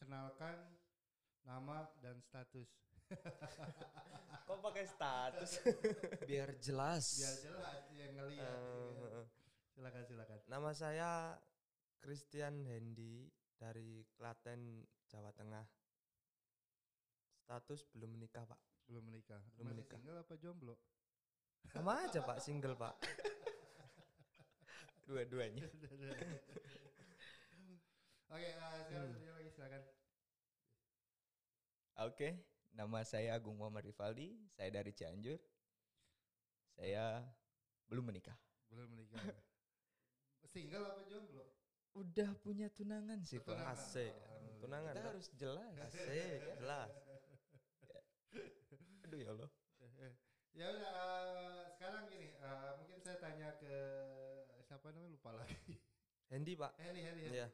kenalkan nama dan status. Kok pakai status? Biar jelas. Biar jelas yang ngelihat. Eh, ya. eh. Silakan silakan. Nama saya Christian Hendy dari Klaten, Jawa Tengah. Status belum menikah, Pak. Belum menikah. Belum Masih menikah. single apa jomblo? Sama aja, Pak, single, Pak. Dua-duanya. Oke, eh, sekarang Hmm. lagi silakan. Oke, nama saya Agung Muhammad Rivaldi. Saya dari Cianjur. Saya belum menikah. Belum menikah. single apa jomblo? Udah punya tunangan sih, Pak. Tunangan. Asik. Tunangan, Kita harus jelas. Asik, jelas. Aduh ya Allah. Ya udah eh, sekarang gini, eh, mungkin saya tanya ke siapa namanya lupa lagi. Hendy, Pak. Hendy, Hendy. Hendy. Iya.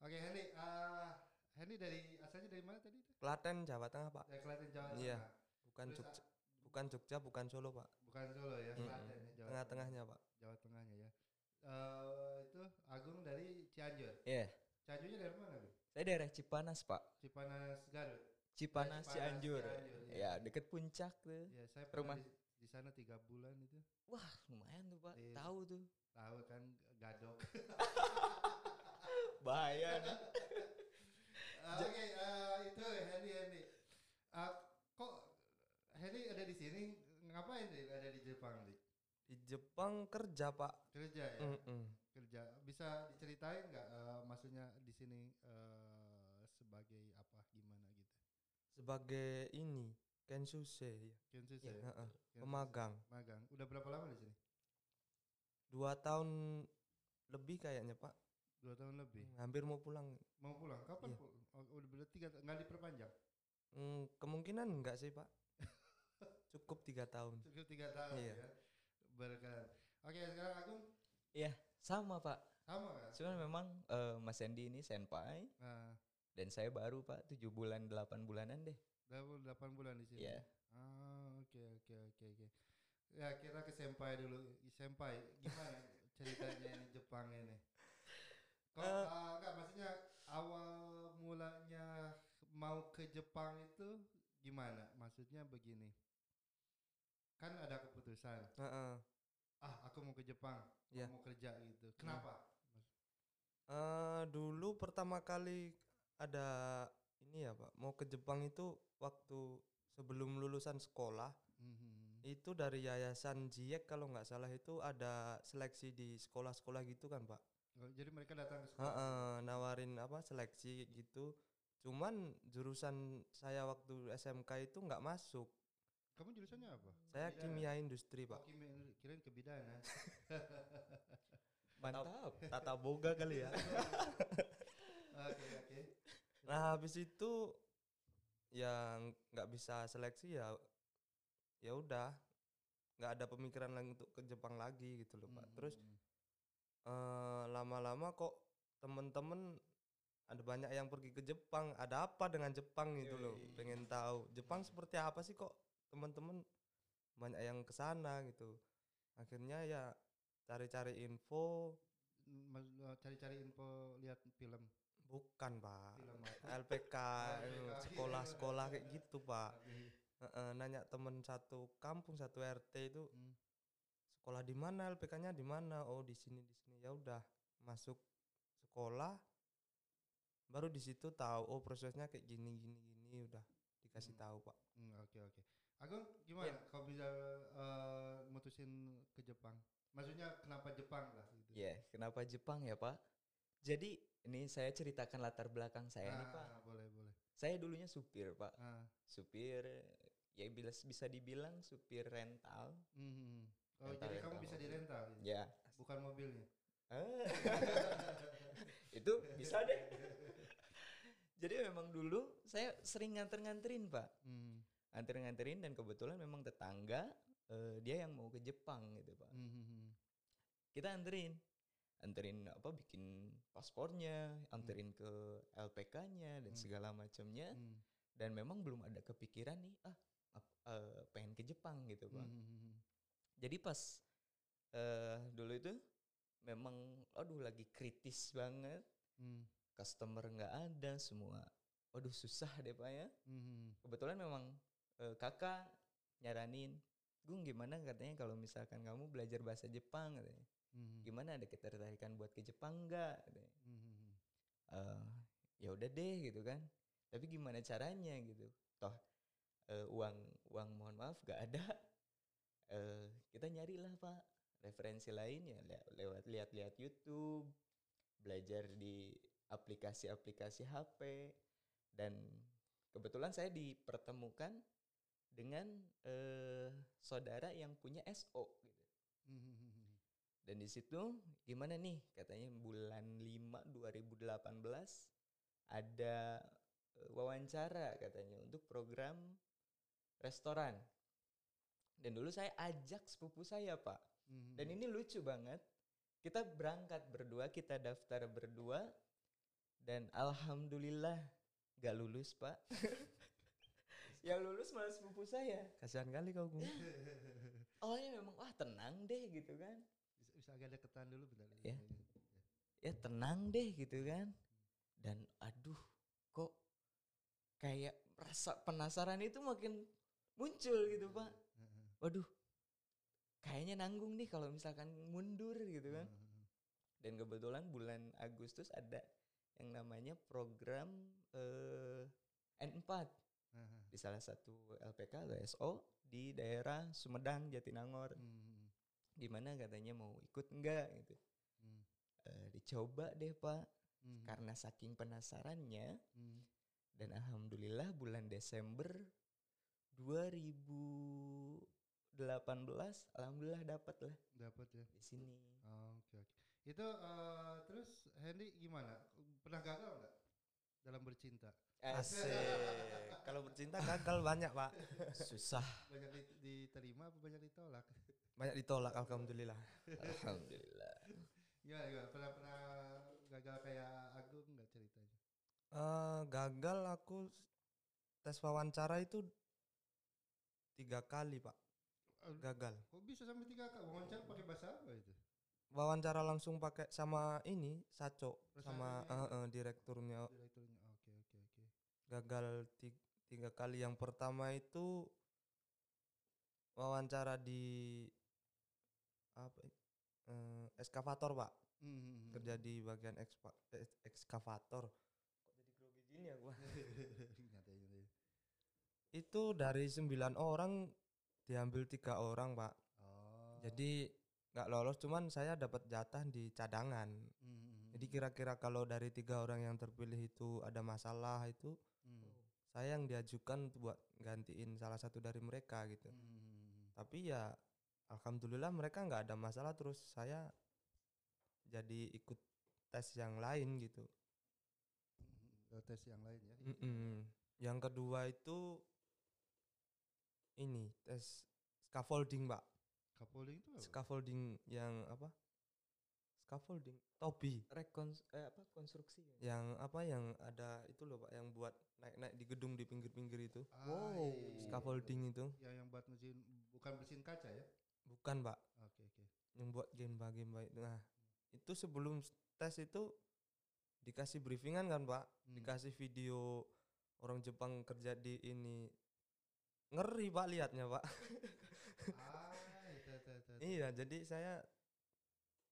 Oke, Hendy. eh Hendy dari asalnya dari mana tadi? Klaten, Jawa Tengah, Pak. Dari Klaten Jawa Iya. Tengah. Bukan Terus, Jogja, bukan Jogja, bukan Solo, Pak. Bukan Solo ya, Klaten ya, Jawa Tengah-tengahnya, Pak. Jawa Tengahnya ya. Eh itu Agung dari Cianjur. Iya, Cianjurnya dari mana, Bang? saya daerah Cipanas, Pak. Cipanas Garut. Cipanas, Cipanas, Cianjur. Cianjur, Ya, deket puncak tuh. Ya, saya pernah Rumah. di, di sana tiga bulan itu. Wah, lumayan tuh, Pak. Iya. Tahu tuh. Tahu kan gadok. Nih. Ah, Oke, eh, itu Hendy Hendy. Ah, kok Hendy ada di sini ngapain nih ada di Jepang nih? Di Jepang kerja, Pak. Kerja ya? Mm-mm. Kerja. Bisa diceritain nggak eh, maksudnya di sini eh, sebagai apa gimana gitu? Sebagai ini, Kensuse, ya. Kensus Iya, ya? Heeh. Kensus. Pemagang. Magang. Udah berapa lama di sini? Dua tahun lebih kayaknya, Pak. Dua tahun lebih. Hampir mau pulang. Mau pulang? Kapan? Iya. pu- Oh, udah berarti tiga nggak diperpanjang? Hmm, kemungkinan enggak sih, Pak. Cukup tiga tahun. Cukup tiga tahun Iya. ya. Berkenan. Oke, sekarang Agung Iya, sama, Pak. sama kan? Cuman memang eh, Mas Sandy ini senpai Nah, dan saya baru, Pak, 7 bulan 8 bulanan deh. udah delapan bulan di sini. Iya. Ah, oke oke oke oke. Ya kita ke senpai dulu. Senpai, gimana ceritanya ini Jepang ini? Kok ah, enggak maksudnya awal mulanya mau ke Jepang itu gimana? Maksudnya begini. Kan ada keputusan. Heeh. Ah, aku mau ke Jepang, Iya. mau kerja gitu. Kenapa? Eh, dulu pertama kali ada ini ya, Pak. Mau ke Jepang itu waktu sebelum lulusan sekolah. Mhm. Itu dari Yayasan Jiek kalau nggak salah itu ada seleksi di sekolah-sekolah gitu kan, Pak. Oh, Jadi mereka datang ke sekolah. Heeh, nawarin apa seleksi gitu. Cuman jurusan saya waktu SMK itu nggak masuk. Kamu jurusannya apa? Saya kimia industri, Oh, Pak. kimia, kirain kebidanan. Mantap. Tata boga kali ya. Oke, oke. Nah, habis itu yang nggak bisa seleksi ya ya udah nggak ada pemikiran lagi untuk ke Jepang lagi gitu loh, Pak. Terus eh, lama-lama kok temen-temen ada banyak yang pergi ke Jepang. Ada apa dengan Jepang gitu loh? Pengen tahu Jepang seperti apa sih kok temen-temen banyak yang ke sana gitu. Akhirnya ya cari-cari info eh, cari-cari info lihat film bukan, Pak. film? LPK, LPK. sekolah-sekolah kayak gitu, Pak. Heeh, nanya temen satu kampung satu RT itu Hmm. Sekolah di mana LPK-nya di mana oh di sini di sini ya udah masuk sekolah baru di situ tahu oh prosesnya kayak gini gini gini udah dikasih tahu pak Hmm, Oke oke. Agung gimana? Kau bisa eh, mutusin ke Jepang? Maksudnya kenapa Jepang lah gitu? Ya, kenapa Jepang ya, Pak? Jadi, ini saya ceritakan latar belakang saya nih, Pak. Ah, boleh boleh. Saya dulunya supir, Pak. Ah, Supir ya bila bisa dibilang supir rental. mhm. Oh Rental, jadi kamu rental bisa mobil. dirental, gitu? Ya. bukan mobilnya? Ah. itu bisa deh. Jadi memang dulu saya sering nganter-nganterin, Pak. Hmm. Nganter-nganterin dan kebetulan memang tetangga eh, dia yang mau ke Jepang gitu, Pak. Mhm. kita anterin anterin apa bikin paspornya anterin ke LPK-nya dan segala macamnya Hmm. dan memang belum ada kepikiran nih ah eh, pengen ke Jepang gitu pak Mhm. Jadi pas eh dulu itu memang aduh lagi kritis banget. Hmm. customer nggak ada semua waduh susah deh pak ya. Mhm. kebetulan memang eh, kakak nyaranin Gung gimana katanya kalau misalkan kamu belajar bahasa Jepang? katanya. Mhm. gimana ada ketertarikan buat ke Jepang nggak? Mhm. eh ya udah deh gitu kan. Tapi gimana caranya? gitu. Toh eh, uang uang mohon maaf gak ada eh kita nyarilah pak. Referensi lain ya le- lewat lihat-lihat YouTube belajar di aplikasi-aplikasi HP dan kebetulan saya dipertemukan dengan eh, saudara yang punya SO gitu. Dan di situ gimana nih? Katanya bulan 5 2018 ada eh, wawancara katanya untuk program restoran. Dan dulu saya ajak sepupu saya, Pak. Mhm. Dan ini lucu banget. Kita berangkat berdua, kita daftar berdua dan alhamdulillah gak lulus, Pak. Yang lulus malah sepupu saya. Kasihan kali kau Gung. Awalnya memang wah tenang deh gitu kan. bisa, bisa agak deketan dulu bentar. Ya. ya tenang deh gitu kan dan aduh kok kayak rasa penasaran itu makin muncul gitu pak. Waduh kayaknya nanggung nih kalau misalkan mundur gitu kan Mhm. dan kebetulan bulan Agustus ada yang namanya program eh, N4 Mhm. di salah satu LPK atau SO di daerah Sumedang Jatinangor Mhm. gimana katanya mau ikut enggak gitu Mhm. Eh, dicoba deh pak Mhm. karena saking penasarannya Mhm. dan alhamdulillah bulan Desember 2018 alhamdulillah dapat lah dapat ya. di sini Oh, Oke oke. Itu eh, terus Hendy gimana? Pernah gagal nggak dalam bercinta? Asik. Kalau bercinta gagal banyak, Pak. susah Banyak di- diterima apa banyak ditolak? Banyak ditolak alhamdulillah. alhamdulillah Gimana, gimana? Pernah pernah gagal kayak Agung nggak ceritanya? Eh, gagal aku tes wawancara itu tiga kali, Pak. Eh, Gagal. Kok bisa sampai tiga kali? Wawancara pakai bahasa apa itu? Wawancara langsung pakai sama ini Saco Oh, sama eh, eh, direkturnya Direkturnya. Oke oke oke. gagal ti- tiga kali. Yang pertama itu wawancara di apa eh, eskavator pak Mhm. kerja di bagian ekspa- eks- ekskavator kok jadi grogi gini ya gua nyata. itu dari sembilan orang diambil tiga orang pak Oh. jadi nggak lolos cuman saya dapat jatah di cadangan Mhm. jadi kira-kira kalau dari tiga orang yang terpilih itu ada masalah itu Mhm. saya yang diajukan buat gantiin salah satu dari mereka gitu Mhm. tapi ya alhamdulillah mereka nggak ada masalah terus saya jadi ikut tes yang lain gitu. Oh, tes yang lain ya. Mm-mm. yang kedua itu ini tes scaffolding pak Scaffolding itu apa? scaffolding yang apa scaffolding topi rekons eh, apa konstruksi ya? yang apa yang ada itu loh pak yang buat naik-naik di gedung di pinggir-pinggir itu Ah, Wow. iya, iya, iya. scaffolding itu Yang yang buat mesin bukan mesin kaca ya? bukan pak Oke oke. yang buat gemba itu nah itu sebelum tes itu dikasih briefingan kan pak Hmm. dikasih video orang Jepang kerja di ini ngeri pak liatnya pak Ah, itu, itu, itu, itu. iya jadi saya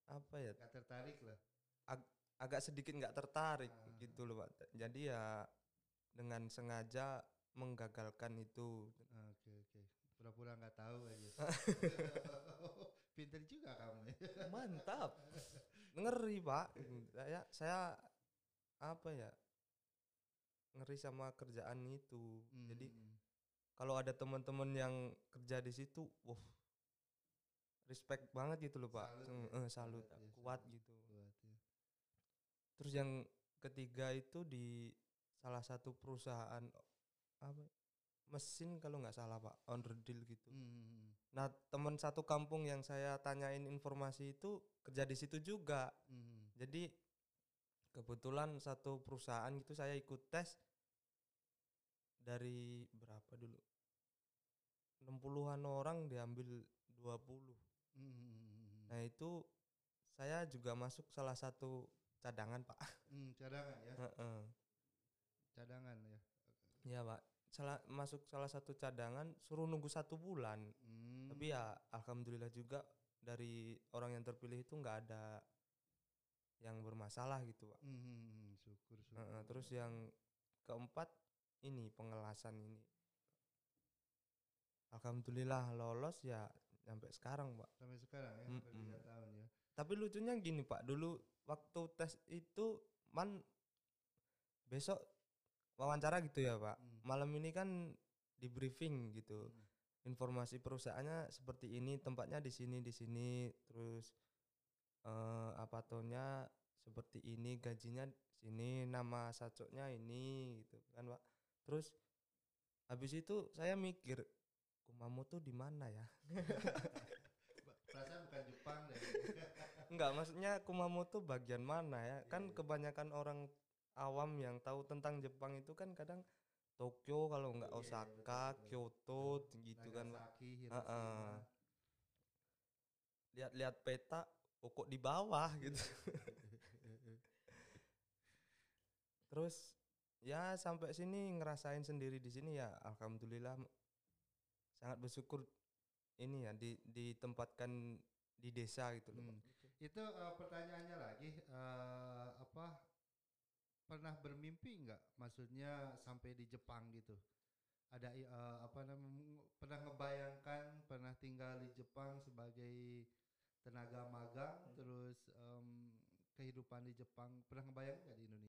apa ya Gak tertarik lah. agak sedikit nggak tertarik Ah. gitu loh pak jadi ya dengan sengaja menggagalkan itu Ah, Oke oke. Pura-pura nggak tahu aja. Pinter juga kamu. mantap ngeri pak saya saya apa ya ngeri sama kerjaan itu jadi Hmm. Kalau ada teman-teman yang kerja di situ wah respect banget gitu loh pak Salut Mm, ya, eh, salut salut ya, kuat salut. gitu Kuat ya. terus yang ketiga itu di salah satu perusahaan apa ya, mesin kalau nggak salah pak on deal gitu Hmm. nah teman satu kampung yang saya tanyain informasi itu kerja di situ juga Hmm. jadi kebetulan satu perusahaan itu saya ikut tes dari berapa dulu 60-an orang diambil 20 Hmm. nah itu saya juga masuk salah satu cadangan pak Hmm, cadangan ya. Heeh. Cadangan ya. ya pak salah masuk salah satu cadangan suruh nunggu satu bulan Hmm. tapi ya alhamdulillah juga dari orang yang terpilih itu nggak ada yang bermasalah gitu pak Hmm, syukur syukur. Heeh, terus yang keempat ini pengelasan ini alhamdulillah lolos ya sampai sekarang pak sampai sekarang ya, Mm-mm. tiga tahun ya. tapi lucunya gini pak dulu waktu tes itu man besok wawancara gitu ya pak Hmm. malam ini kan di briefing gitu Hmm. informasi perusahaannya seperti ini tempatnya di sini di sini terus eh, apa tonya seperti ini gajinya sini nama sacoknya ini gitu kan pak terus habis itu saya mikir Kumamoto di mana ya Perasaan bukan Jepang deh. Enggak, maksudnya Kumamoto bagian mana ya? Kan Iya. kebanyakan orang awam yang tahu tentang Jepang itu kan kadang Tokyo kalau enggak Iya, Osaka. Kyoto gitu kan, Heeh. Hiroshima. Lihat-lihat peta, oh kok di bawah gitu. Terus ya sampai sini ngerasain sendiri di sini ya alhamdulillah sangat bersyukur ini ya di ditempatkan di desa gitu loh. Hmm. Itu eh, pertanyaannya lagi eh, apa pernah bermimpi nggak? Maksudnya sampai di Jepang gitu. Ada eh, apa namanya pernah ngebayangkan pernah tinggal di Jepang sebagai tenaga magang terus em, kehidupan di Jepang pernah ngebayang nggak di Indonesia?